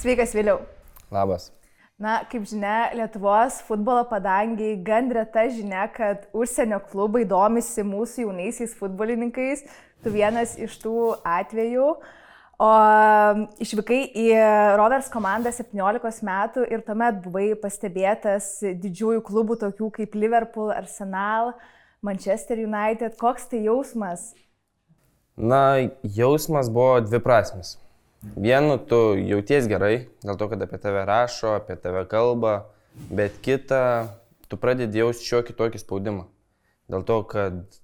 Sveikas vėliau. Labas. Na, kaip žinia, Lietuvos futbolo padangiai gan reta žinia, kad užsienio klubai domisi mūsų jaunaisiais futbolininkais. Tu vienas iš tų atvejų. O išvykai į Rovers komandą 17 metų ir tuomet buvai pastebėtas didžiųjų klubų tokių kaip Liverpool, Arsenal, Manchester United. Koks tai jausmas? Na, jausmas buvo dviprasmis. Vienu, tu jauties gerai, dėl to, kad apie tave rašo, apie tave kalba, bet kita, tu pradedi jausti šiokį tokį spaudimą. Dėl to, kad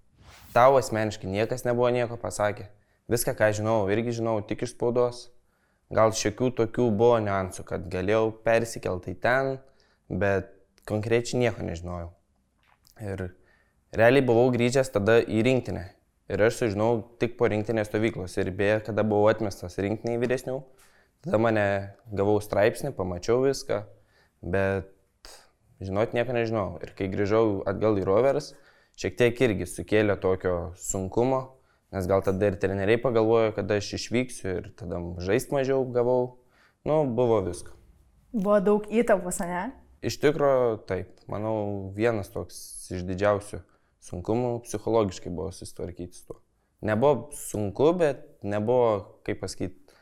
tau asmeniškai niekas nebuvo nieko pasakę. Viską, ką žinau, irgi žinau tik iš spaudos. Gal šiokių tokių buvo niuansų, kad galėjau persikelti į ten, bet konkrečiai nieko nežinojau. Ir realiai buvau grįžęs tada į rinktinę. Ir aš sužinau tik po rinktinės stovyklos. Ir beje, kada buvau atmestas rinktiniai vyresnių, tada mane gavau straipsnį, pamačiau viską, bet žinot nieko nežinau. Ir kai grįžau atgal į Rovers, šiek tiek irgi sukėlė tokio sunkumo, nes gal tada ir treneriai pagalvojo, kad aš išvyksiu ir tada žaisti mažiau gavau. Nu, buvo visko. Buvo daug įtampos, ne? Iš tikrųjų, taip. Manau, vienas toks iš didžiausių sunkumų psichologiškai buvo susitvarkyti su tuo. Nebuvo sunku, bet nebuvo, kaip pasakyti,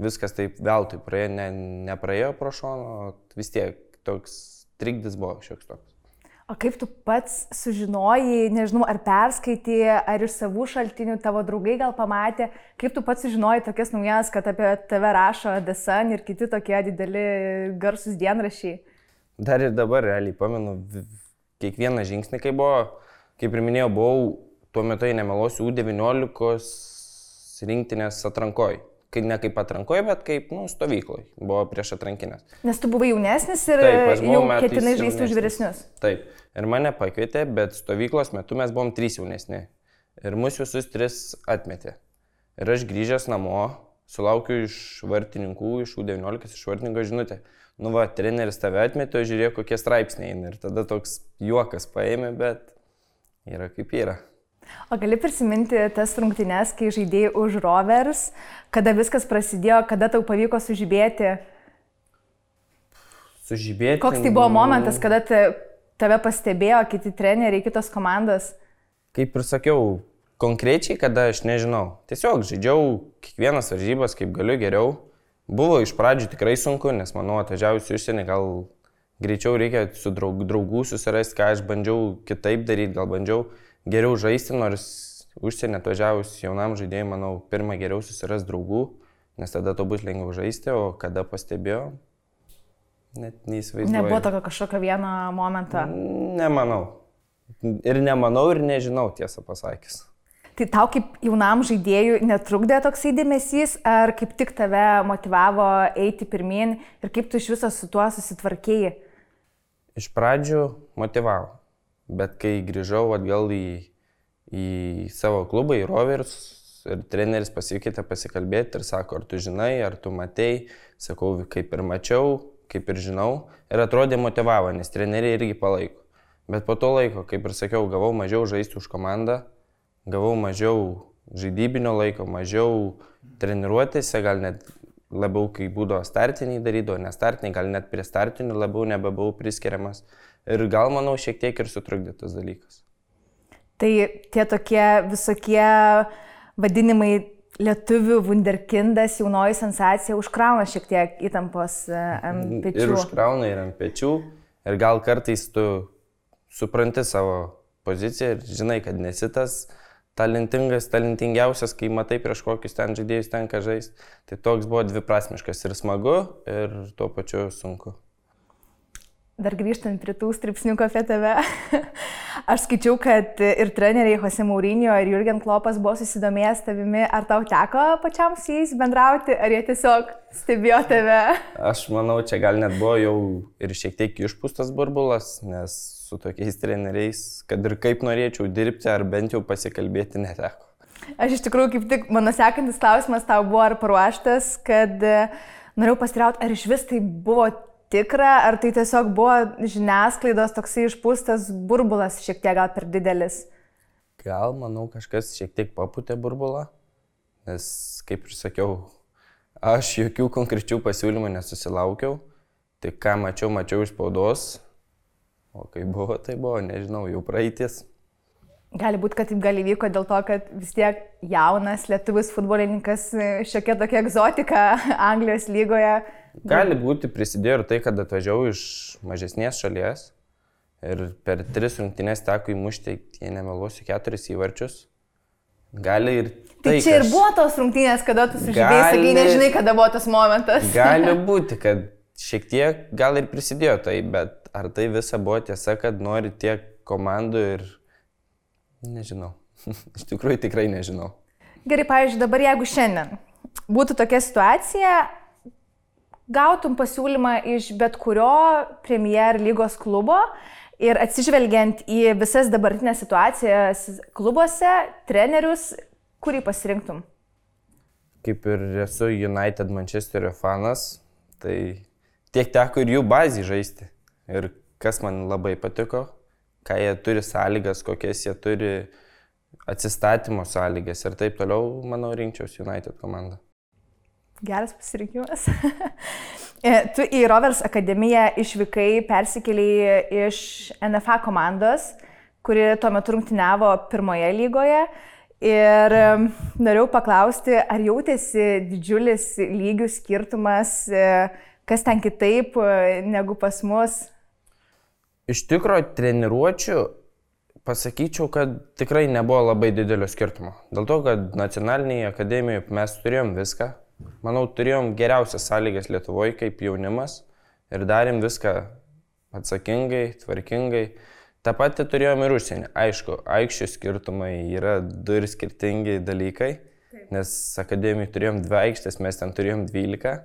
viskas taip veltui praėjo, ne, nepraėjo pro šoną, vis tiek toks trikdis buvo šioks toks. O kaip tu pats sužinojai, nežinau, ar perskaitė, ar iš savų šaltinių tavo draugai gal pamatė, kaip tu pats sužinojai tokias naujienas, kad apie tave rašo Desan ir kiti tokie dideli garsus dienrašiai? Dar ir dabar realiai pamenu kiekvieną žingsnį, kai buvo kaip ir minėjau, buvau tuo metu, jei nemelosiu, U19 rinktinės atrankoj. Kai ne kaip atrankoje, bet kaip nu, stovykloje. Buvo prieš atrankinės. Nes tu buvai jaunesnis ir Taip, jau ketinai žaisti už vyresnius. Taip. Ir mane pakvietė, bet stovyklos metu mes buvom trys jaunesni. Ir mus visus tris atmetė. Ir aš grįžęs namo, sulaukiu iš vartininkų, iš U19, iš vartininko žinutę. Nu va, treneris tave atmetė, žiūrėk, kokie straipsniai. Ir tada toks juokas paėmė, bet yra kaip yra. O gali prisiminti tas rungtynes, kai žaidėjai už Rovers, kada viskas prasidėjo, kada tau pavyko sužibėti? Sužibėti. Koks tai buvo momentas, kada tave pastebėjo kiti treneriai, kitos komandos? Kaip ir sakiau, konkrečiai, kada aš nežinau. Tiesiog žaidžiau kiekvienas varžybas, kaip galiu geriau. Buvo iš pradžių tikrai sunku, nes manau, atvažiavus į užsienį gal greičiau reikia su draug, draugų susirasti, ką aš bandžiau kitaip daryti, gal bandžiau geriau žaisti, nors užsienį atvažiavus jaunam žaidėjui, manau, pirmą geriau susirasti draugų, nes tada to bus lengviau žaisti, o kada pastebėjau, net neįsivaizduoju. Nebuvo tokio kažkokio vieno momento. Nemanau. Ir nemanau, ir nežinau, tiesą pasakys. Tai tau kaip jaunam žaidėjui netrukdė toksai dėmesys, ar kaip tik tave motivavo eiti pirmin ir kaip tu iš viso su tuo susitvarkėjai? Iš pradžių motivavo, bet kai grįžau atgal į, į savo klubą, į Rovers, ir treneris pasikvietė pasikalbėti ir sako, ar tu žinai, ar tu matei, sakau, kaip ir mačiau, kaip ir žinau, ir atrodė motivavo, nes treneriai irgi palaiko. Bet po to laiko, kaip ir sakiau, gavau mažiau žaisti už komandą, gavau mažiau žaidybinio laiko, mažiau treniruotėse, gal net labiau kai būdavo startiniai darydavo, ne startiniai, gal net prie startinių labiau nebebuvau priskiriamas. Ir gal, manau, šiek tiek ir sutrukdė tas dalykas. Tai tie tokie visokie vadinimai lietuvių wunderkindas, jaunoji sensacija, užkrauna šiek tiek įtampos e, ant pečių. Ir užkrauna ir ant pečių. Ir gal kartais tu supranti savo poziciją ir žinai, kad nesi tas uh, talentingas, talentingiausias, kai matai prieš kokius ten žaidėjus tenka žaisti. Tai toks buvo dviprasmiškas ir smagu, ir tuo pačiu sunku. Dar grįžtant prie tų stripsniukų apie tave. Aš skaičiau, kad ir treneriai Jose Maurinio ir Jurgen Klopas buvo susidomėjęs tavimi. Ar tau teko pačiam su jais bendrauti, ar jie tiesiog stebėjo tave? Aš manau, čia gal net buvo jau ir šiek tiek išpūstas burbulas, nes su tokiais treneriais, kad ir kaip norėčiau dirbti, ar bent jau pasikalbėti neteko. Aš iš tikrųjų, kaip tik mano sekantis klausimas tau buvo ar paruoštas, kad e, norėjau pasirauti, ar iš vis tai buvo tikra, ar tai tiesiog buvo žiniasklaidos toksai išpūstas burbulas šiek tiek gal per didelis. Gal, manau, kažkas šiek tiek paputė burbulą, nes, kaip ir sakiau, Aš jokių konkrečių pasiūlymų nesusilaukiau. Tik ką mačiau, mačiau iš spaudos. O kai buvo, tai buvo, nežinau, jau praeitis. Gali būti, kad taip gali vyko dėl to, kad vis tiek jaunas lietuvis futbolininkas šiokia tokia egzotika Anglijos lygoje. Gali būti, prisidėjo ir tai, kad atvažiavau iš mažesnės šalies ir per tris rungtynės teko įmušti, jei nemeluosiu, keturis įvarčius. Gali ir Tai, tai čia ir buvo tos rungtynės, kada tu sužibėjai, sakai, nežinai, kada buvo tas momentas. Gali būti, kad šiek tiek gal ir prisidėjo tai, bet ar tai visa buvo tiesa, kad nori tiek komandų ir nežinau. Iš tikrųjų tikrai nežinau. Gerai, pavyzdžiui, dabar jeigu šiandien būtų tokia situacija, gautum pasiūlymą iš bet kurio Premier lygos klubo ir atsižvelgiant į visas dabartinės situacijas klubuose, trenerius, Kurį pasirinktum? Kaip ir esu United Manchesterio fanas, tai tiek teko ir jų bazį žaisti. Ir kas man labai patiko, ką jie turi sąlygas, kokias jie turi atsistatymo sąlygas ir taip toliau, manau, rinkčiausi United komandą. Geras pasirinkimas. E, tu į Rovers akademiją išvykai, persikėliai iš NFA komandos, kuri tuo metu rungtyniavo pirmoje lygoje. Ir norėjau paklausti, ar jautėsi didžiulis lygių skirtumas, e, kas ten kitaip e, negu pas mus? Iš tikrųjų, treniruočių pasakyčiau, kad tikrai nebuvo labai didelio skirtumo. Dėl to, kad nacionalinėje akademijoje mes turėjom viską. Manau, turėjom geriausias sąlygas Lietuvoje kaip jaunimas ir darėm viską atsakingai, tvarkingai. Ta pati turėjom ir užsienį. Aišku, aikščių skirtumai yra du ir skirtingi dalykai, nes akademijai turėjom dvi aikštės, mes ten turėjom dvylika,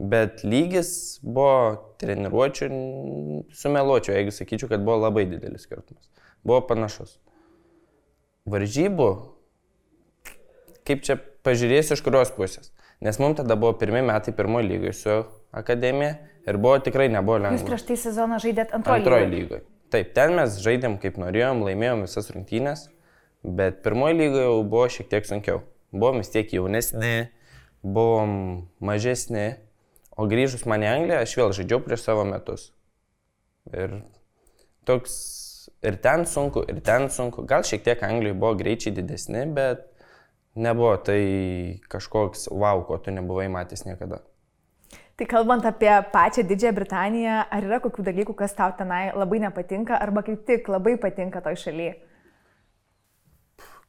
bet lygis buvo treniruočių, sumeluočiau, jeigu sakyčiau, kad buvo labai didelis skirtumas. Buvo panašus. Varžybų, kaip čia pažiūrėsiu iš kurios pusės. Nes mums tada buvo pirmie metai pirmojo lygoje su akademija ir buvo tikrai nebuvo lengva. Jūs prieš tai sezoną žaidėt antrojo lygoje. Antrojo lygoje. Taip, ten mes žaidėm kaip norėjom, laimėjom visas rungtynės, bet pirmoji lyga jau buvo šiek tiek sunkiau. Buvom vis tiek jaunesni, buvom mažesni, o grįžus man į Angliją, aš vėl žaidžiau prieš savo metus. Ir toks ir ten sunku, ir ten sunku. Gal šiek tiek Anglijoje buvo greičiai didesni, bet nebuvo tai kažkoks wow, ko tu nebuvai matęs niekada. Tai kalbant apie pačią Didžiąją Britaniją, ar yra kokių dalykų, kas tau tenai labai nepatinka, arba kaip tik labai patinka toj šalyje?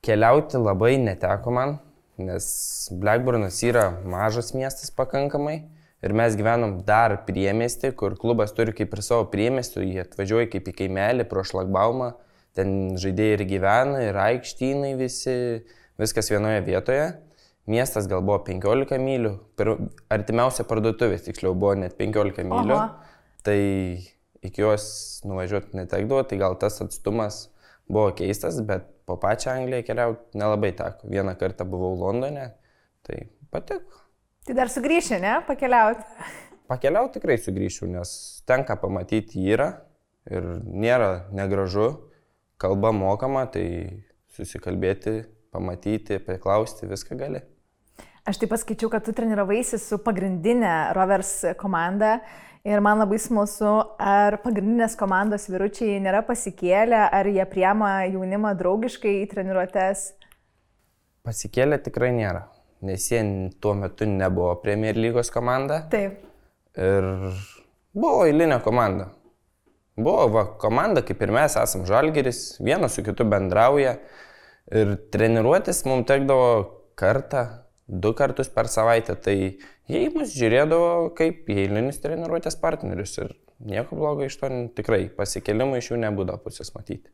Keliauti labai neteko man, nes Blackburnas yra mažas miestas pakankamai ir mes gyvenom dar priemesti, kur klubas turi kaip ir savo priemestį, jie atvažiuoja kaip į kaimelį pro šlagbaumą, ten žaidėjai ir gyvena, ir aikštynai visi, viskas vienoje vietoje. Miestas gal buvo 15 mylių, per artimiausia parduotuvė tiksliau buvo net 15 mylių. Aha. Tai iki jos nuvažiuoti netekdavo, tai gal tas atstumas buvo keistas, bet po pačią Angliją keliauti nelabai teko. Vieną kartą buvau Londone, tai patiko. Tai dar sugrįši, ne? Pakeliauti. Pakeliauti tikrai sugrįšiu, nes tenka pamatyti yra ir nėra negražu, kalba mokama, tai susikalbėti, pamatyti, paklausti, viską gali. Aš taip paskaičiau, kad tu treniravaisi su pagrindinė Rovers komanda ir man labai smalsu, ar pagrindinės komandos vyručiai nėra pasikėlę, ar jie priema jaunimą draugiškai į treniruotės? Pasikėlę tikrai nėra, nes jie tuo metu nebuvo Premier lygos komanda. Taip. Ir buvo eilinė komanda. Buvo va, komanda, kaip ir mes esam žalgeris, vienas su kitu bendrauja. Ir treniruotis mums tekdavo kartą, du kartus per savaitę, tai jie mus žiūrėdavo kaip eilinius treniruotės partnerius ir nieko blogo iš to tikrai pasikelimų iš jų nebūdavo pusės matyti.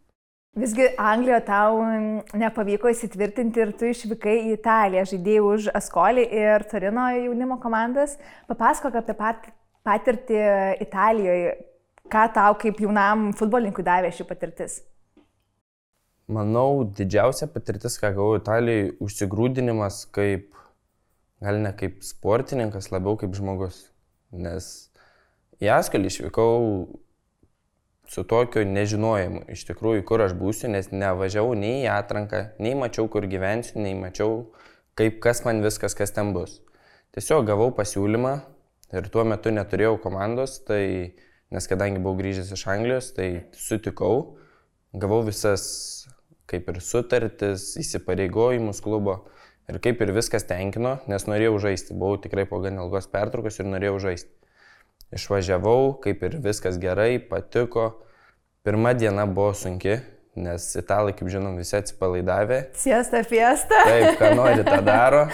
Visgi Anglijoje tau nepavyko įsitvirtinti ir tu išvykai į Italiją, žaidėjai už Askolį ir Torino jaunimo komandas. Papasakok apie pat, patirtį Italijoje, ką tau kaip jaunam futbolininkui davė ši patirtis. Manau, didžiausia patirtis, ką gavau Italijoje, užsigrūdinimas kaip gal ne kaip sportininkas, labiau kaip žmogus. Nes į Askalį išvykau su tokiu nežinojimu, iš tikrųjų, kur aš būsiu, nes nevažiavau nei į atranką, nei mačiau, kur gyvensiu, nei mačiau, kaip kas man viskas, kas ten bus. tiesiog gavau pasiūlymą ir tuo metu neturėjau komandos, tai, nes kadangi buvau grįžęs iš Anglijos, tai sutikau, gavau visas kaip ir sutartis, įsipareigojimus klubo ir kaip ir viskas tenkino, nes norėjau žaisti, buvau tikrai po gan ilgos pertraukos ir norėjau žaisti. Išvažiavau, kaip ir viskas gerai, patiko. Pirma diena buvo sunki, nes italai, kaip žinom, visi atsipalaidavę. Siesta fiesta. Taip, ką nori, tą daro.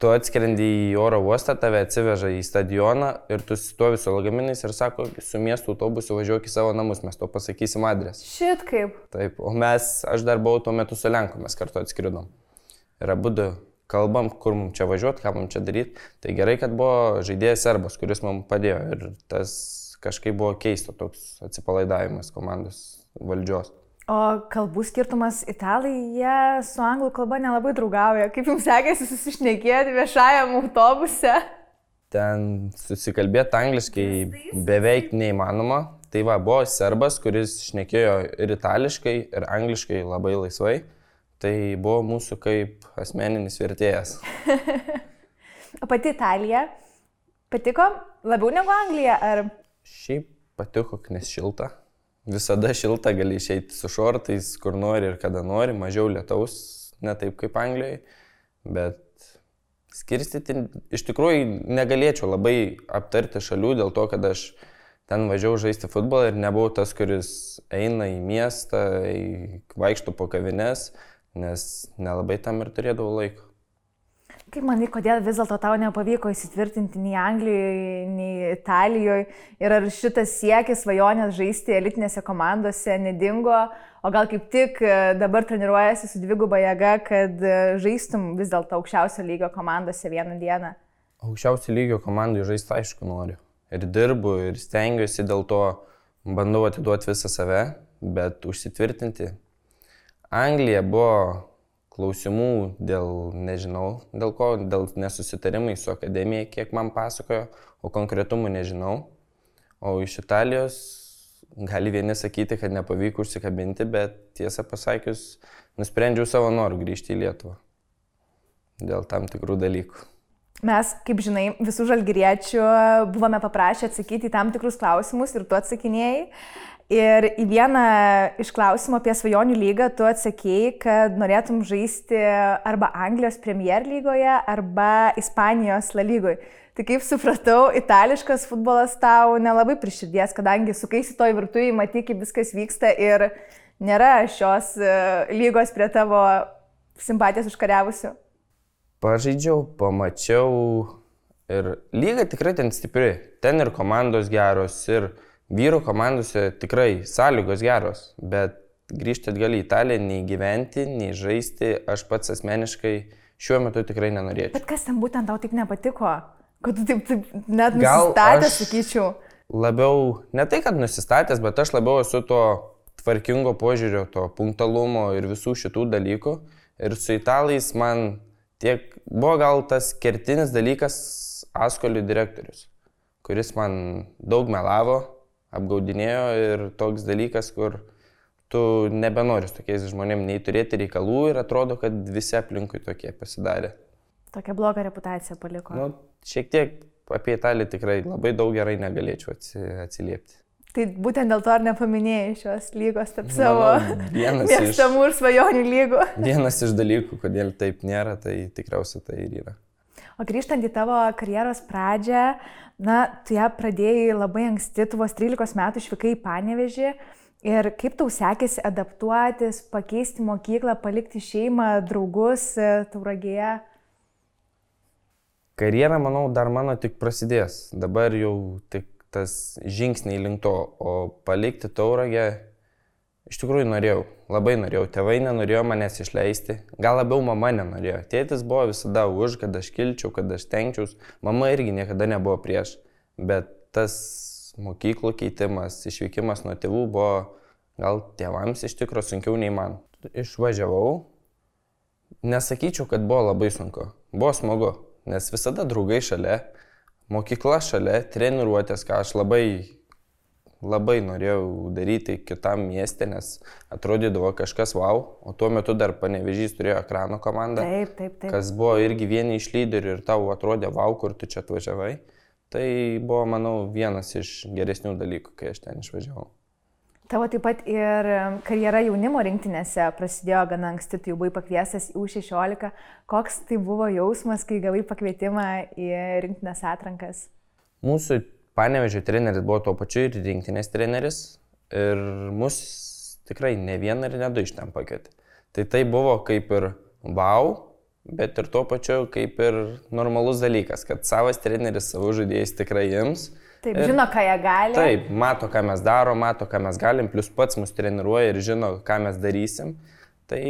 Tu atskrendi į oro uostą, tave atsiveža į stadioną ir tu su lagaminais ir sako, su miesto autobusu važiuok į savo namus, mes to pasakysim adresą. Šit kaip. Taip, o mes, aš dar buvau tuo metu su Lenku, mes kartu atskridom. Ir abu du kalbam, kur mums čia važiuoti, ką mums čia daryti. Tai gerai, kad buvo žaidėjas Serbas, kuris mums padėjo ir tas kažkaip buvo keista toks atsipalaidavimas komandos valdžios. O kalbų skirtumas italai, jie su anglų kalba nelabai draugauja. Kaip jums sekėsi susišnekėti viešajam autobuse? Ten susikalbėti angliškai beveik neįmanoma. Tai va, buvo serbas, kuris šnekėjo ir itališkai, ir angliškai labai laisvai. Tai buvo mūsų kaip asmeninis vertėjas. o pati Italija patiko labiau negu Anglija? Ar... Šiaip patiko, nes šilta visada šilta, gali išeiti su šortais, kur nori ir kada nori, mažiau lietaus, ne taip kaip Anglijoje, bet skirstyti iš tikrųjų negalėčiau labai aptarti šalių dėl to, kad aš ten važiavau žaisti futbolą ir nebuvau tas, kuris eina į miestą, vaikšto po kavines, nes nelabai tam ir turėdavau laiko. Kaip manai, kodėl vis dėlto tau nepavyko įsitvirtinti nei Anglijoje, nei Italijoje ir ar šitas siekis svajonės žaisti elitinėse komandose nedingo, o gal kaip tik e, dabar treniruojasi su dviguba jėga, kad e, žaistum vis dėlto aukščiausio lygio komandose vieną dieną? Aukščiausio lygio komandai žaisti aišku noriu. Ir dirbu, ir stengiuosi dėl to, bandau atiduoti visą save, bet užsitvirtinti. Anglija buvo klausimų dėl, nežinau, dėl ko, dėl nesusitarimai su akademija, kiek man pasakojo, o konkretumų nežinau. O iš Italijos gali vieni sakyti, kad nepavyko užsikabinti, bet tiesą pasakius, nusprendžiau savo norų grįžti į Lietuvą. Dėl tam tikrų dalykų. Mes, kaip žinai, visų žalgyriečių buvome paprašę atsakyti į tam tikrus klausimus ir tu atsakinėjai. Ir į vieną iš klausimų apie svajonių lygą tu atsakėjai, kad norėtum žaisti arba Anglijos Premier lygoje, arba Ispanijos La lygoje. Tai kaip supratau, itališkas futbolas tau nelabai prieširdies, kadangi sukaisi toj virtuvėje, matai, kaip viskas vyksta ir nėra šios e, lygos prie tavo simpatijos užkariavusių. Pažaidžiau, pamačiau ir lyga tikrai ten stipri. Ten ir komandos geros, ir Vyrų komandose tikrai sąlygos geros, bet grįžti atgal į Italiją, nei gyventi, nei žaisti, aš pats asmeniškai šiuo metu tikrai nenorėčiau. Bet kas ten būtent tau taip nepatiko? Kad tu taip, taip net nusistatęs, sakyčiau. Labiau, ne tai, kad nusistatęs, bet aš labiau esu to tvarkingo požiūrio, to punktalumo ir visų šitų dalykų. Ir su italais man tiek buvo gal tas kertinis dalykas Askolių direktorius, kuris man daug melavo, apgaudinėjo ir toks dalykas, kur tu nebenori su tokiais žmonėmis nei turėti reikalų ir atrodo, kad visi aplinkui tokie pasidarė. Tokia bloga reputacija paliko. Nu, šiek tiek apie Italiją tikrai labai daug gerai negalėčiau atsiliepti. Tai būtent dėl to ar nepaminėjai šios lygos tarp savo mėgstamų ir svajonių lygų. Vienas iš dalykų, kodėl taip nėra, tai tikriausiai tai ir yra. O grįžtant į tavo karjeros pradžią, na, tu ją pradėjai labai anksti, tu vos 13 metų išvykai į Panevežį. Ir kaip tau sekėsi adaptuotis, pakeisti mokyklą, palikti šeimą, draugus e, tauragėje? Karjera, manau, dar mano tik prasidės. Dabar jau tik tas žingsniai link to, o palikti tauragę Iš tikrųjų norėjau, labai norėjau, tėvai nenorėjo manęs išleisti, gal labiau mama nenorėjo. Tėtis buvo visada už, kad aš kilčiau, kad aš tenkčiaus, mama irgi niekada nebuvo prieš, bet tas mokyklų keitimas, išvykimas nuo tėvų buvo gal tėvams iš tikrųjų sunkiau nei man. Išvažiavau, nesakyčiau, kad buvo labai sunku, buvo smagu, nes visada draugai šalia, mokykla šalia, treniruotės, ką aš labai labai norėjau daryti kitam miestė, nes atrodydavo kažkas wow, o tuo metu dar panevežys turėjo ekrano komandą. Taip, taip, taip. Kas buvo irgi vieni iš lyderių ir tau atrodė wow, kur tu čia atvažiavai. Tai buvo, manau, vienas iš geresnių dalykų, kai aš ten išvažiavau. Tavo taip pat ir karjera jaunimo rinktinėse prasidėjo gana anksti, tu jau buvai pakviestas į U16. Koks tai buvo jausmas, kai gavai pakvietimą į rinktinės atrankas? Mūsų panevežio treneris buvo tuo pačiu ir rinktinės treneris ir mus tikrai ne vieną ir ne du iš ten pakvietė. Tai tai buvo kaip ir wow, bet ir tuo pačiu kaip ir normalus dalykas, kad savas treneris savo žaidėjais tikrai jums. Taip, ir, žino, ką jie gali. Taip, mato, ką mes darom, mato, ką mes galim, plus pats mus treniruoja ir žino, ką mes darysim. Tai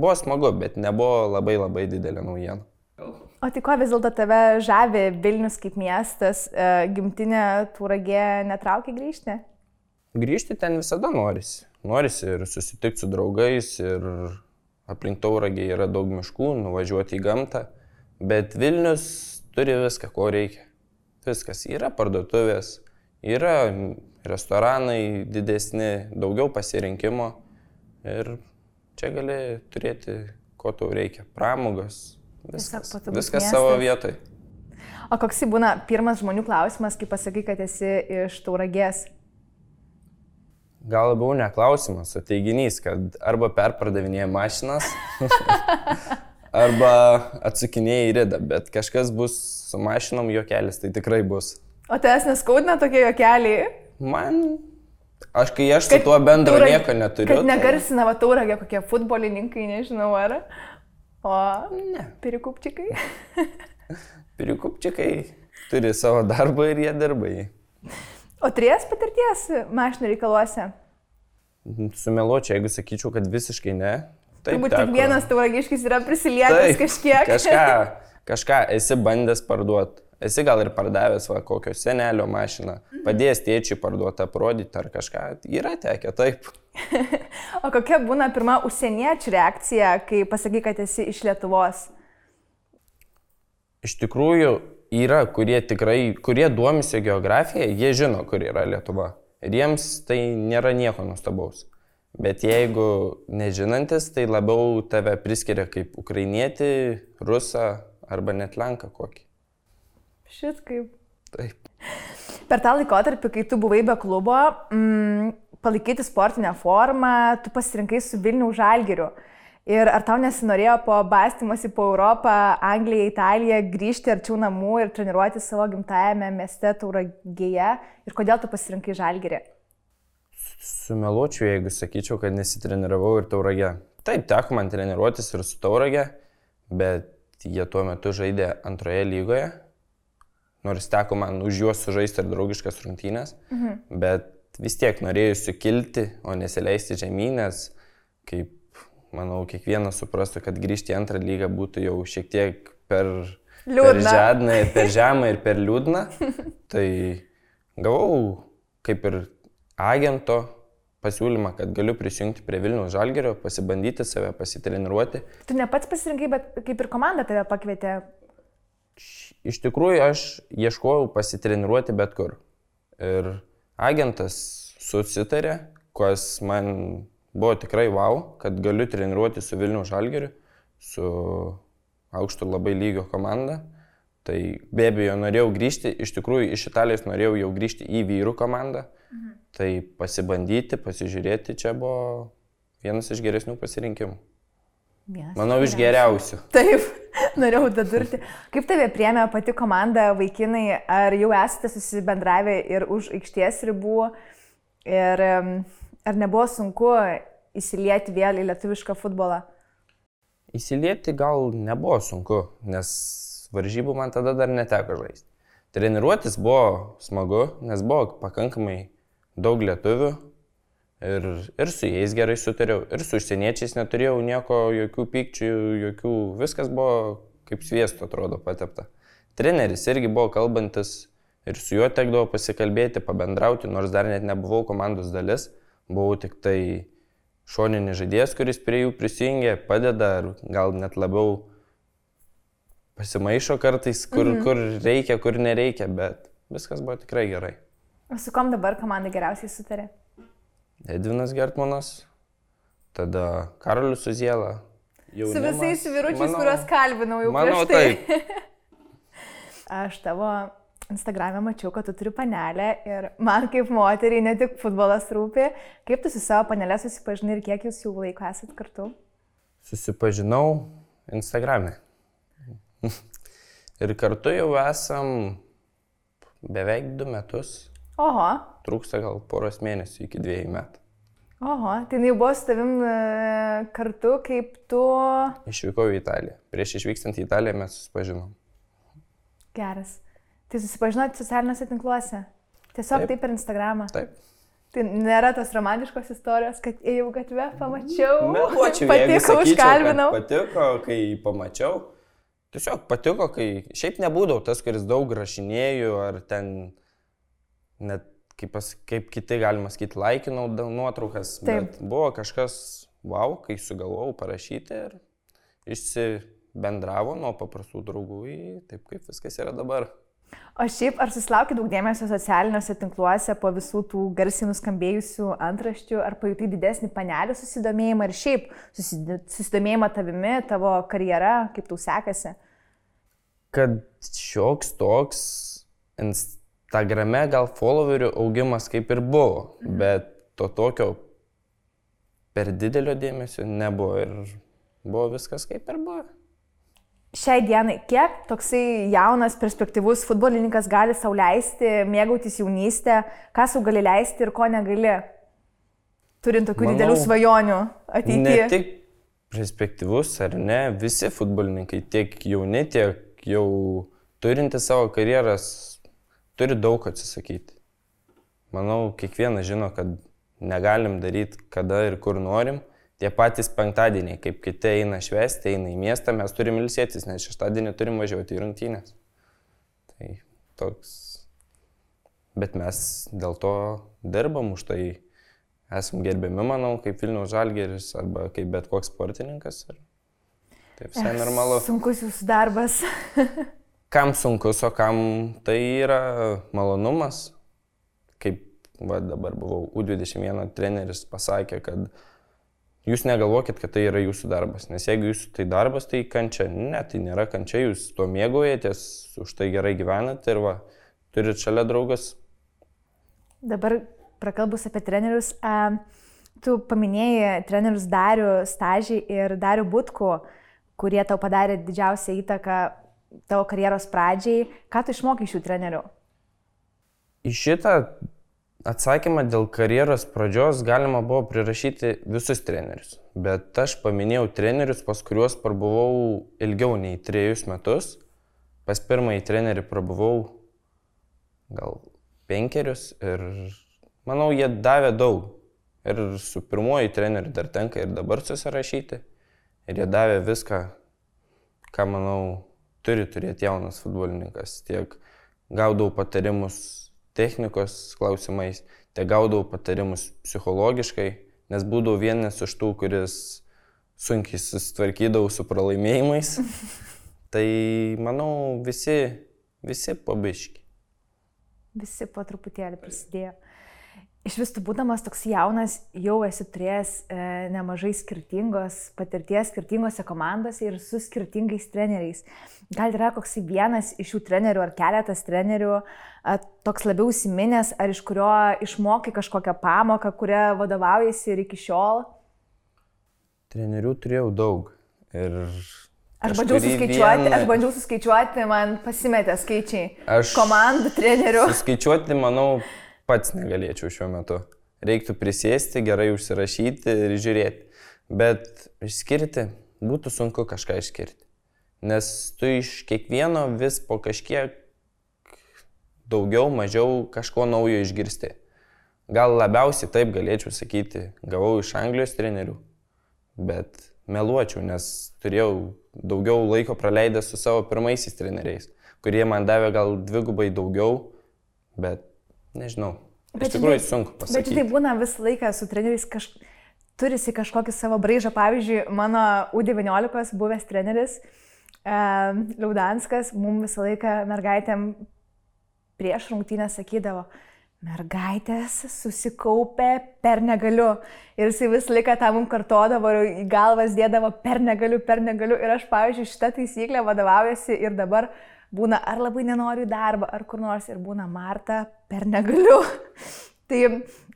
buvo smagu, bet nebuvo labai labai didelė naujiena. O tai ko vis dėlto tave žavi Vilnius kaip miestas, e, gimtinė Turagė netraukia grįžti? Grįžti ten visada norisi. Norisi ir susitikti su draugais, ir aplink Tauragė yra daug miškų, nuvažiuoti į gamtą. Bet Vilnius turi viską, ko reikia. Viskas. Yra parduotuvės, yra restoranai didesni, daugiau pasirinkimo. Ir čia gali turėti, ko tau reikia. Pramogas, Viskas, viskas miestas. savo vietoj. O koks būna pirmas žmonių klausimas, kai pasakai, kad esi iš tauragės? Gal labiau ne klausimas, o teiginys, kad arba perpardavinėja mašinas, arba atsakinėja į ridą, bet kažkas bus su mašinom juokelis, tai tikrai bus. O tavęs neskaudina tokie juokeliai? Man Aš kai aš su tuo bendro taurag... nieko neturiu. Kad negarsina va tauragė kokie futbolininkai, nežinau ar. O ne. Pirikupčikai? Pirikupčikai turi savo darbą ir jie darbai. O turės patirties mašinų reikaluose? Sumeluočiau, jeigu sakyčiau, kad visiškai ne. Taip, Turbūt kiekvienas tauragiškis yra prisilietęs kažkiek. Kažką, kažką esi bandęs parduoti. Esi gal ir pardavęs va, kokio senelio mašiną, mhm. padėjęs tėčiui parduoti, aprodyti ar kažką. Yra tekę, taip. o kokia būna pirma užsieniečių reakcija, kai pasakai, kad esi iš Lietuvos? Iš tikrųjų, yra, kurie tikrai, kurie duomisi geografiją, jie žino, kur yra Lietuva. Ir jiems tai nėra nieko nuostabaus. Bet jeigu nežinantis, tai labiau tave priskiria kaip ukrainietį, rusą arba net lenką kokį. Šit kaip. Taip. Per tą laikotarpį, kai tu buvai be klubo, mm, palaikyti sportinę formą, tu pasirinkai su Vilnių žalgiriu. Ir ar tau nesinorėjo po bastymosi po Europą, Angliją, Italiją grįžti arčiau namų ir treniruoti savo gimtajame mieste Tauragėje? Ir kodėl tu pasirinkai žalgirį? Sumeluočiau, jeigu sakyčiau, kad nesitreniravau ir Tauragė. Taip, teko man treniruotis ir su Tauragė, bet jie tuo metu žaidė antroje lygoje nors teko man už juos sužaisti ir draugiškas rungtynės, mhm. bet vis tiek norėjusiu kilti, o nesileisti žemynės, kaip, manau, kiekvienas suprastų, kad grįžti į antrą lygą būtų jau šiek tiek per, per žadną, per žemą ir per liūdną. Tai gavau kaip ir agento pasiūlymą, kad galiu prisijungti prie Vilniaus Žalgerio, pasibandyti save, pasitreniruoti. Tu ne pats pasirinkai, bet kaip ir komanda tave pakvietė iš tikrųjų aš ieškojau pasitreniruoti bet kur. Ir agentas susitarė, kas man buvo tikrai wow, kad galiu treniruoti su Vilnių Žalgeriu, su aukštu labai lygio komanda. Tai be abejo norėjau grįžti, iš tikrųjų iš Italijos norėjau jau grįžti į vyrų komandą. Mhm. Tai pasibandyti, pasižiūrėti čia buvo vienas iš geresnių pasirinkimų. Vienas Manau, iš geriausių. Taip, norėjau dadurti. Kaip tave priemė pati komanda, vaikinai, ar jau esate susibendravę ir už aikštės ribų, ir ar nebuvo sunku įsilieti vėl į lietuvišką futbolą? Įsilieti gal nebuvo sunku, nes varžybų man tada dar neteko žaisti. Treniruotis buvo smagu, nes buvo pakankamai daug lietuvių, Ir, ir su jais gerai sutariau, ir su užsieniečiais neturėjau nieko, jokių pykčių, jokių, viskas buvo kaip sviesto atrodo patepta. Treneris irgi buvo kalbantis ir su juo tekdavo pasikalbėti, pabendrauti, nors dar net nebuvau komandos dalis, buvau tik tai šoninis žaidėjas, kuris prie jų prisijungia, padeda, gal net labiau pasimaišo kartais, kur, mhm. kur reikia, kur nereikia, bet viskas buvo tikrai gerai. O su kom dabar komandai geriausiai sutarė? Edvinas Gertmanas, tada Karolis Suziela. Su visais vyručiais, kuriuos kalbinau jau manau, prieš tai. taip. Aš tavo Instagram'e mačiau, kad tu turi panelę ir man kaip moteriai ne tik futbolas rūpi. Kaip tu su savo panelė susipažinai ir kiek jūs jau laiko esat kartu? Susipažinau Instagram'e. ir kartu jau esam beveik du metus. Oho. Trūksta gal poros mėnesių iki dviejų metų. Oho, tai jau buvo su tavim e, kartu, kaip tu... Išvykau į Italiją. Prieš išvykstant į Italiją mes susipažinom. Geras. Tai susipažinot socialiniuose tinkluose? Tiesiog taip, taip per Instagramą? Taip. Tai nėra tos romantiškos istorijos, kad ėjau gatvę, pamačiau. Meluočiau, patiko, užkalbinau. Patiko, kai pamačiau. Tiesiog patiko, kai šiaip nebūdavau tas, kuris daug rašinėjau ar ten net kaip, pas, kaip kiti galima sakyti, laikinau nuotraukas. Taip. Bet buvo kažkas, wow, kai sugalvojau parašyti ir išsibendravo nuo paprastų draugų į taip, kaip viskas yra dabar. O šiaip, ar susilaukia daug dėmesio socialiniuose tinkluose po visų tų garsiai nuskambėjusių antraščių, ar pajutai didesnį panelį susidomėjimą ir šiaip susidomėjimą tavimi, tavo karjera, kaip tau sekasi? Kad šioks toks Instagrame gal followerių augimas kaip ir buvo, mhm. bet to tokio per didelio dėmesio nebuvo ir buvo viskas kaip ir buvo šiai dienai, kiek toksai jaunas, perspektyvus futbolininkas gali sauliaisti, mėgautis jaunystę, ką sau gali leisti ir ko negali, turint tokių Manau, didelių svajonių ateityje. Ne tik perspektyvus ar ne, visi futbolininkai, tiek jauni, tiek jau turinti savo karjeras, turi daug atsisakyti. Manau, kiekvienas žino, kad negalim daryti kada ir kur norim Tie patys penktadieniai, kaip kiti eina švesti, eina į miestą, mes turim ilsėtis, nes šeštadienį turim važiuoti į rungtynės. Tai toks. Bet mes dėl to dirbam už tai. Esam gerbiami, manau, kaip Vilniaus Žalgeris arba kaip bet koks sportininkas. Ir tai visai normalu. Sunkus jūsų darbas. kam sunkus, o kam tai yra malonumas. Kaip va, dabar buvau U21 treneris pasakė, kad Jūs negalvokit, kad tai yra jūsų darbas, nes jeigu jūsų tai darbas, tai kančia. Ne, tai nėra kančia, jūs tuo mėgaujatės, už tai gerai gyvenat ir va, turit šalia draugas. Dabar prakalbus apie trenerius, tu paminėjai trenerius Darių Stažį ir Darių Butku, kurie tau padarė didžiausią įtaką tavo karjeros pradžiai. Ką tu išmokai šių trenerių? Į šitą Atsakymą dėl karjeros pradžios galima buvo prirašyti visus trenerius, bet aš paminėjau trenerius, pas kuriuos prabuvau ilgiau nei trejus metus. Pas pirmąjį trenerį prabuvau gal penkerius ir manau, jie davė daug. Ir su pirmoji treneriu dar tenka ir dabar susirašyti. Ir jie davė viską, ką manau turi turėti jaunas futbolininkas. Tiek gaudavau patarimus technikos klausimais, te gaudavau patarimus psichologiškai, nes būdavau vienas iš tų, kuris sunkiai susitvarkydavau su pralaimėjimais. tai manau, visi, visi pabiški. Visi po truputėlį prisidėjo. Iš vis tu būdamas toks jaunas, jau esi turėjęs e, nemažai skirtingos patirties skirtingose komandose ir su skirtingais treneriais. Gal yra koks vienas iš šių trenerių ar keletas trenerių, a, toks labiau įsiminęs, ar iš kurio išmokai kažkokią pamoką, kurią vadovaujasi ir iki šiol? Trenerių turėjau daug. Ir Aš bandžiau suskaičiuoti, vieną... aš bandžiau suskaičiuoti, man pasimetė skaičiai. Aš komandų trenerių. Suskaičiuoti, manau, pats negalėčiau šiuo metu. Reiktų prisėsti, gerai užsirašyti ir žiūrėti. Bet išskirti būtų sunku kažką išskirti. Nes tu iš kiekvieno vis po kažkiek daugiau, mažiau kažko naujo išgirsti. Gal labiausiai taip galėčiau sakyti, gavau iš Anglijos trenerių, bet meluočiau, nes turėjau daugiau laiko praleidęs su savo pirmaisiais treneriais, kurie man davė gal dvigubai daugiau, bet Nežinau. Bet iš tikrųjų sunku pasakyti. Bet tai būna visą laiką su treneriais kaž... turisi kažkokį savo braižą. Pavyzdžiui, mano U19 buvęs treneris e, Liaudanskas mums visą laiką mergaitėm prieš rungtynę sakydavo, mergaitės susikaupė per negaliu. Ir jisai visą laiką tą mums kartodavo ir į galvas dėdavo per negaliu, per negaliu. Ir aš, pavyzdžiui, šitą taisyklę vadovaujasi ir dabar būna ar labai nenoriu į darbą, ar kur nors ir būna Marta per negaliu. tai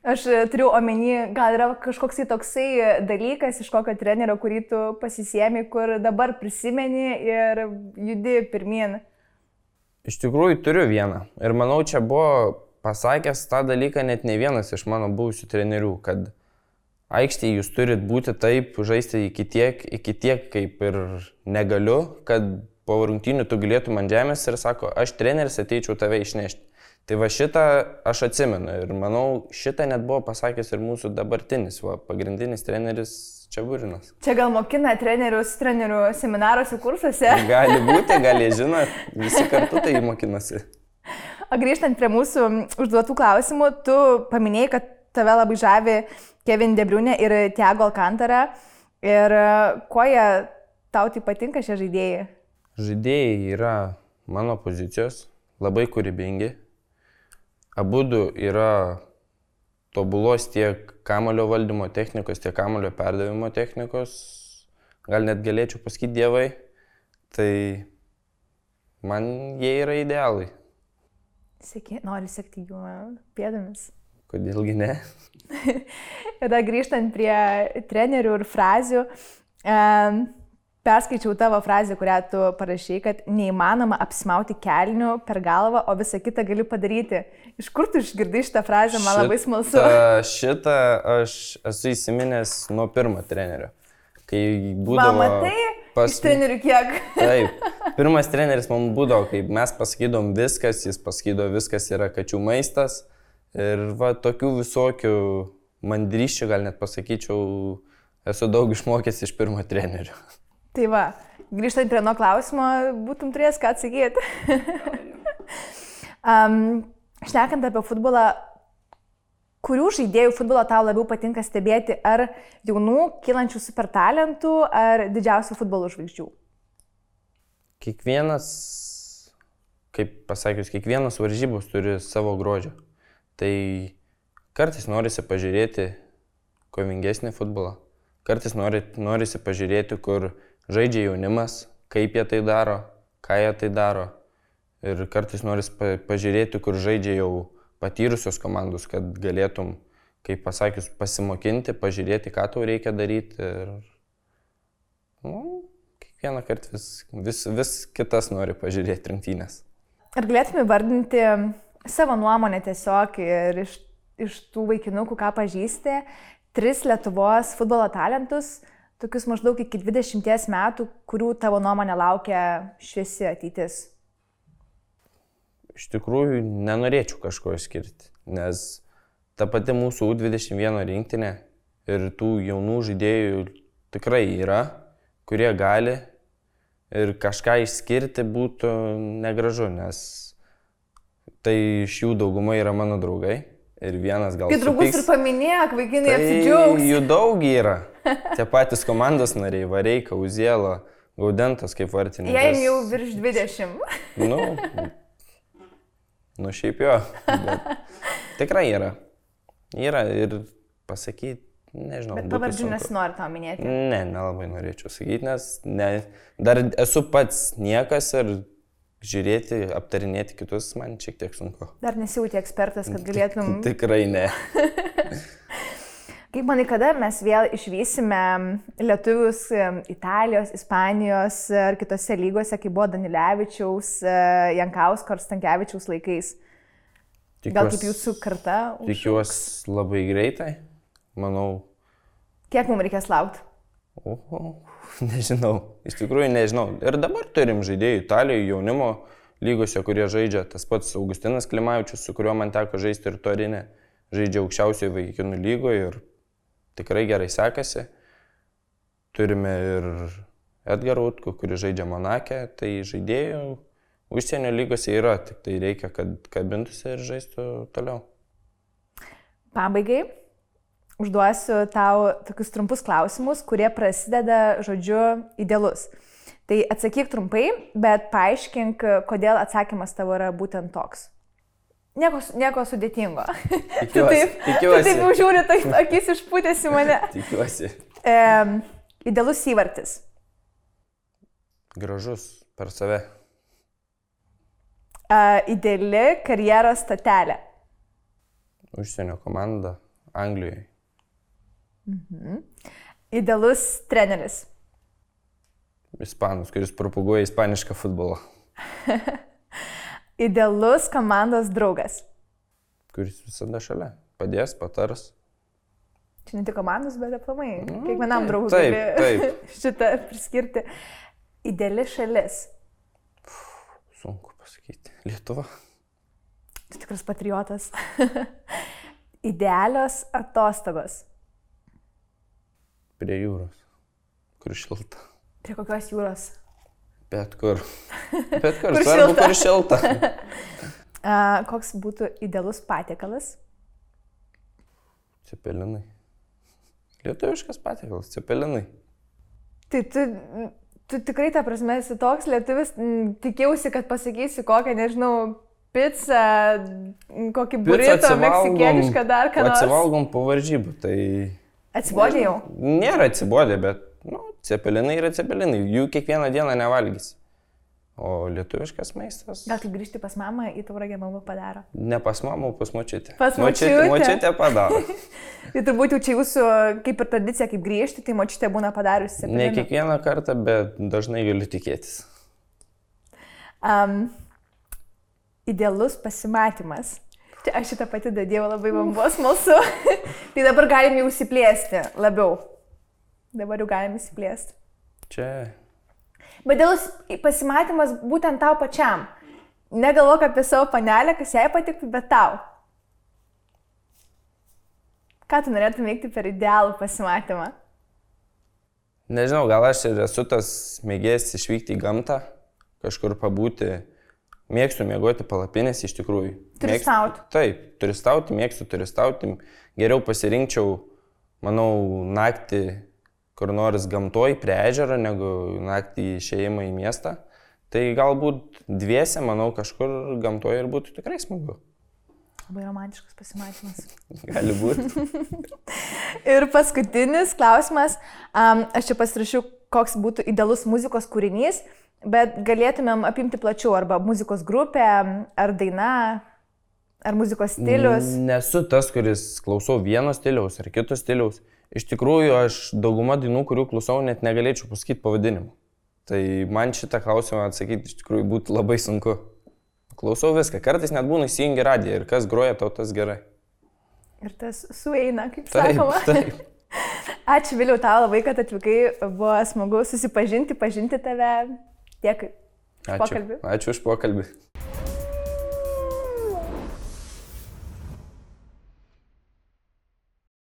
aš turiu omeny, gal yra kažkoks tai toksai dalykas iš kokio trenerio, kurį tu pasisėmi, kur dabar prisimeni ir judi pirmin. Iš tikrųjų turiu vieną. Ir manau, čia buvo pasakęs tą dalyką net ne vienas iš mano buvusių trenerių, kad aikštėje jūs turit būti taip, žaisti iki tiek, iki tiek kaip ir negaliu, kad po rungtynių tu galėtum ant žemės ir sako, aš treneris ateičiau tave išnešti. Tai va šitą aš atsimenu ir manau, šitą net buvo pasakęs ir mūsų dabartinis, va, pagrindinis treneris Čiaburinas. Čia gal mokina trenerius trenerių seminaruose, kursuose? Gali būti, gal jie žino, visi kartu tai mokinasi. O grįžtant prie mūsų užduotų klausimų, tu paminėjai, kad tave labai žavi Kevin Debriunė ir Tiago Alcantara. Ir kuo jie tau tai patinka šie žaidėjai? Žaidėjai yra mano pozicijos, labai kūrybingi. Abu du yra tobulos tiek kamulio valdymo technikos, tiek kamulio perdavimo technikos. Gal net galėčiau pasakyti dievai. Tai man jie yra idealai. Sėki, nori sekti jų pėdomis. Kodėlgi ne? dar grįžtant prie trenerių ir frazių, um, perskaičiau tavo frazę, kurią tu parašai, kad neįmanoma apsimauti kelnių per galvą, o visą kitą gali padaryti. Iš kur tu išgirdai šitą frazę, man šitą, labai smalsu. Šitą aš esu įsiminęs nuo pirmo trenerio. Kai būdavo... Mama, tai pas... iš trenerių kiek? Taip. Pirmas treneris man būdavo, kai mes pasakydom viskas, jis pasakydavo viskas yra kačių maistas. Ir va tokių visokių mandryščių, gal net pasakyčiau, esu daug išmokęs iš pirmo trenerio. Tai va, grįžtant prie nuo klausimo, būtum turėjęs ką atsakyti. um, šnekant apie futbolą, kurių žaidėjų futbolo tau labiau patinka stebėti, ar jaunų, kylančių super talentų, ar didžiausių futbolo žvaigždžių? Kiekvienas, kaip pasakius, kiekvienas varžybos turi savo grožio. Tai kartais norisi pažiūrėti kovingesnį futbolą, kartais nori, norisi pažiūrėti, kur žaidžia jaunimas, kaip jie tai daro, ką jie tai daro. Ir kartais norisi pažiūrėti, kur žaidžia jau patyrusios komandos, kad galėtum, kaip pasakius, pasimokinti, pažiūrėti, ką tau reikia daryti. Ir, nu, kiekvieną kartą vis, vis, vis kitas nori pažiūrėti rungtynės. Ar galėtume vardinti savo nuomonę tiesiog ir iš, iš tų vaikinukų, ką pažįsti, tris Lietuvos futbolo talentus, tokius maždaug iki 20 metų, kurių tavo nuomonė laukia šviesi ateitis? Iš tikrųjų, nenorėčiau kažko išskirti, nes ta pati mūsų U21 rinktinė ir tų jaunų žaidėjų tikrai yra, kurie gali ir kažką išskirti būtų negražu, nes tai iš jų dauguma yra mano draugai. Ir vienas gal... Kai draugus ir paminėk, vaikinai tai apsidžiaugs. Jų daug yra. Tie patys komandos nariai, Vareika, Uziela, Gaudentas kaip vartininkas. Jei jau virš 20. Nu, nu šiaip jo. Tikrai yra. Yra ir pasakyti Nežinau. Bet pavardžių nesinori tau minėti. Ne, nelabai norėčiau sakyti, nes ne, dar esu pats niekas ir žiūrėti, aptarinėti kitus man šiek tiek sunku. Dar nesijauti ekspertas, kad galėtum. Tik, tikrai ne. Kaip manai, kada mes vėl išvysime lietuvius Italijos, Ispanijos ar kitose lygose, kaip buvo Danilevičiaus, e, Jankausko ar Stankievičiaus laikais? Tikiuos, Gal kaip jūsų karta? Tikiuosi labai greitai manau. Kiek mums reikės laukti? Oho, nežinau, iš tikrųjų nežinau. Ir dabar turim žaidėjų Italijoje, jaunimo lygose, kurie žaidžia. Tas pats Augustinas Klimavičius, su kuriuo man teko žaisti ir Torinė, žaidžia aukščiausioje vaikinų lygoje ir tikrai gerai sekasi. Turime ir Edgarą Utku, kuris žaidžia Monakė, tai žaidėjų užsienio lygose yra, tik tai reikia, kad kabintųsi ir žaistų toliau. Pabaigai, užduosiu tau tokius trumpus klausimus, kurie prasideda žodžiu idealus. Tai atsakyk trumpai, bet paaiškink, kodėl atsakymas tavo yra būtent toks. Nieko, nieko sudėtingo. tu Tikiuosi, taip, tu tikiuosi. taip jau žiūri, tai akis išpūtėsi mane. Tikiuosi. E, idealus įvartis. Gražus per save. E, ideali karjeros statelė. Užsienio komanda Anglijoje. Idealus treneris. Ispanus, kuris propaguoja ispanišką futbolą. Idealus komandos draugas. Kuris visada šalia. Padės, patars. Čia ne tik komandos, bet aplamai. Kiekvienam taip, draugui taip, taip. šitą priskirti. Ideali šalis. Sunku pasakyti. Lietuva. Tu tikras patriotas. Idealios atostogos. Prie jūros. Kur šilta. Prie kokios jūros? Bet kur. Bet kur. Kur Svarbu, šilta. kur šilta. A, koks būtų idealus patiekalas? Cepelinai. Lietuviškas patiekalas. Cepelinai. Tai tu, tu tikrai, ta prasme, esi toks lietuvis, tikėjausi, kad pasakysi kokią, nežinau, pizzą, kokį burrito, meksikietišką dar ką nors. Atsivalgom po varžybų. Tai Atsibodė jau. nėra atsibodė, bet nu, cepelinai yra cepelinai. Jų kiekvieną dieną nevalgys. O lietuviškas maistas. Gal kai grįžti pas mamą, į tauragę mamą padaro. Ne pas mamą, pas močiutę. Pas močiutę. močiutė padaro. Tai turbūt jau čia jūsų kaip ir tradicija, kaip grįžti, tai močiutė būna padariusi. Ne kiekvieną kartą, bet dažnai galiu tikėtis. Um, idealus pasimatymas. Čia aš šitą patį dadėjau labai man buvo smalsu. tai dabar galim jau įsiplėsti labiau. Dabar jau galim įsiplėsti. Čia Bet idealus pasimatymas būtent tau pačiam. Negalvok apie savo panelę, kas jai patiktų, bet tau. Ką tu norėtum veikti per idealų pasimatymą? Nežinau, gal aš ir esu tas mėgėjas išvykti į gamtą, kažkur pabūti. Mėgstu mėgoti palapinės iš tikrųjų. Turistauti. Mėgstu- Taip, turistauti, mėgstu turistauti. Geriau pasirinkčiau, manau, naktį kur nors gamtoj prie ežero, negu naktį išėjimą į miestą. Tai galbūt dviese, manau, kažkur gamtoje ir būtų tikrai smagu. Labai romantiškas pasimatymas. Gali būti. Ir paskutinis klausimas. Um, aš čia pasirašiau, koks būtų idealus muzikos kūrinys, bet galėtumėm apimti plačiau, arba muzikos grupė, ar daina, ar muzikos stilius. Nesu tas, kuris klausau vieno stiliaus ar kito stiliaus. Iš tikrųjų, aš daugumą dainų, kurių klausau, net negalėčiau pasakyti pavadinimų. Tai man šitą klausimą atsakyti iš tikrųjų būtų labai sunku. Klausau viską. Kartais net būna įsijungi radiją ir kas groja tau tas gerai. Ir tas sueina, kaip Taip, sakoma. taip. Ačiū Viliau tau labai, kad atvykai. Buvo smagu susipažinti, pažinti tave. Už Ačiū. Pokalbį. Ačiū už pokalbį.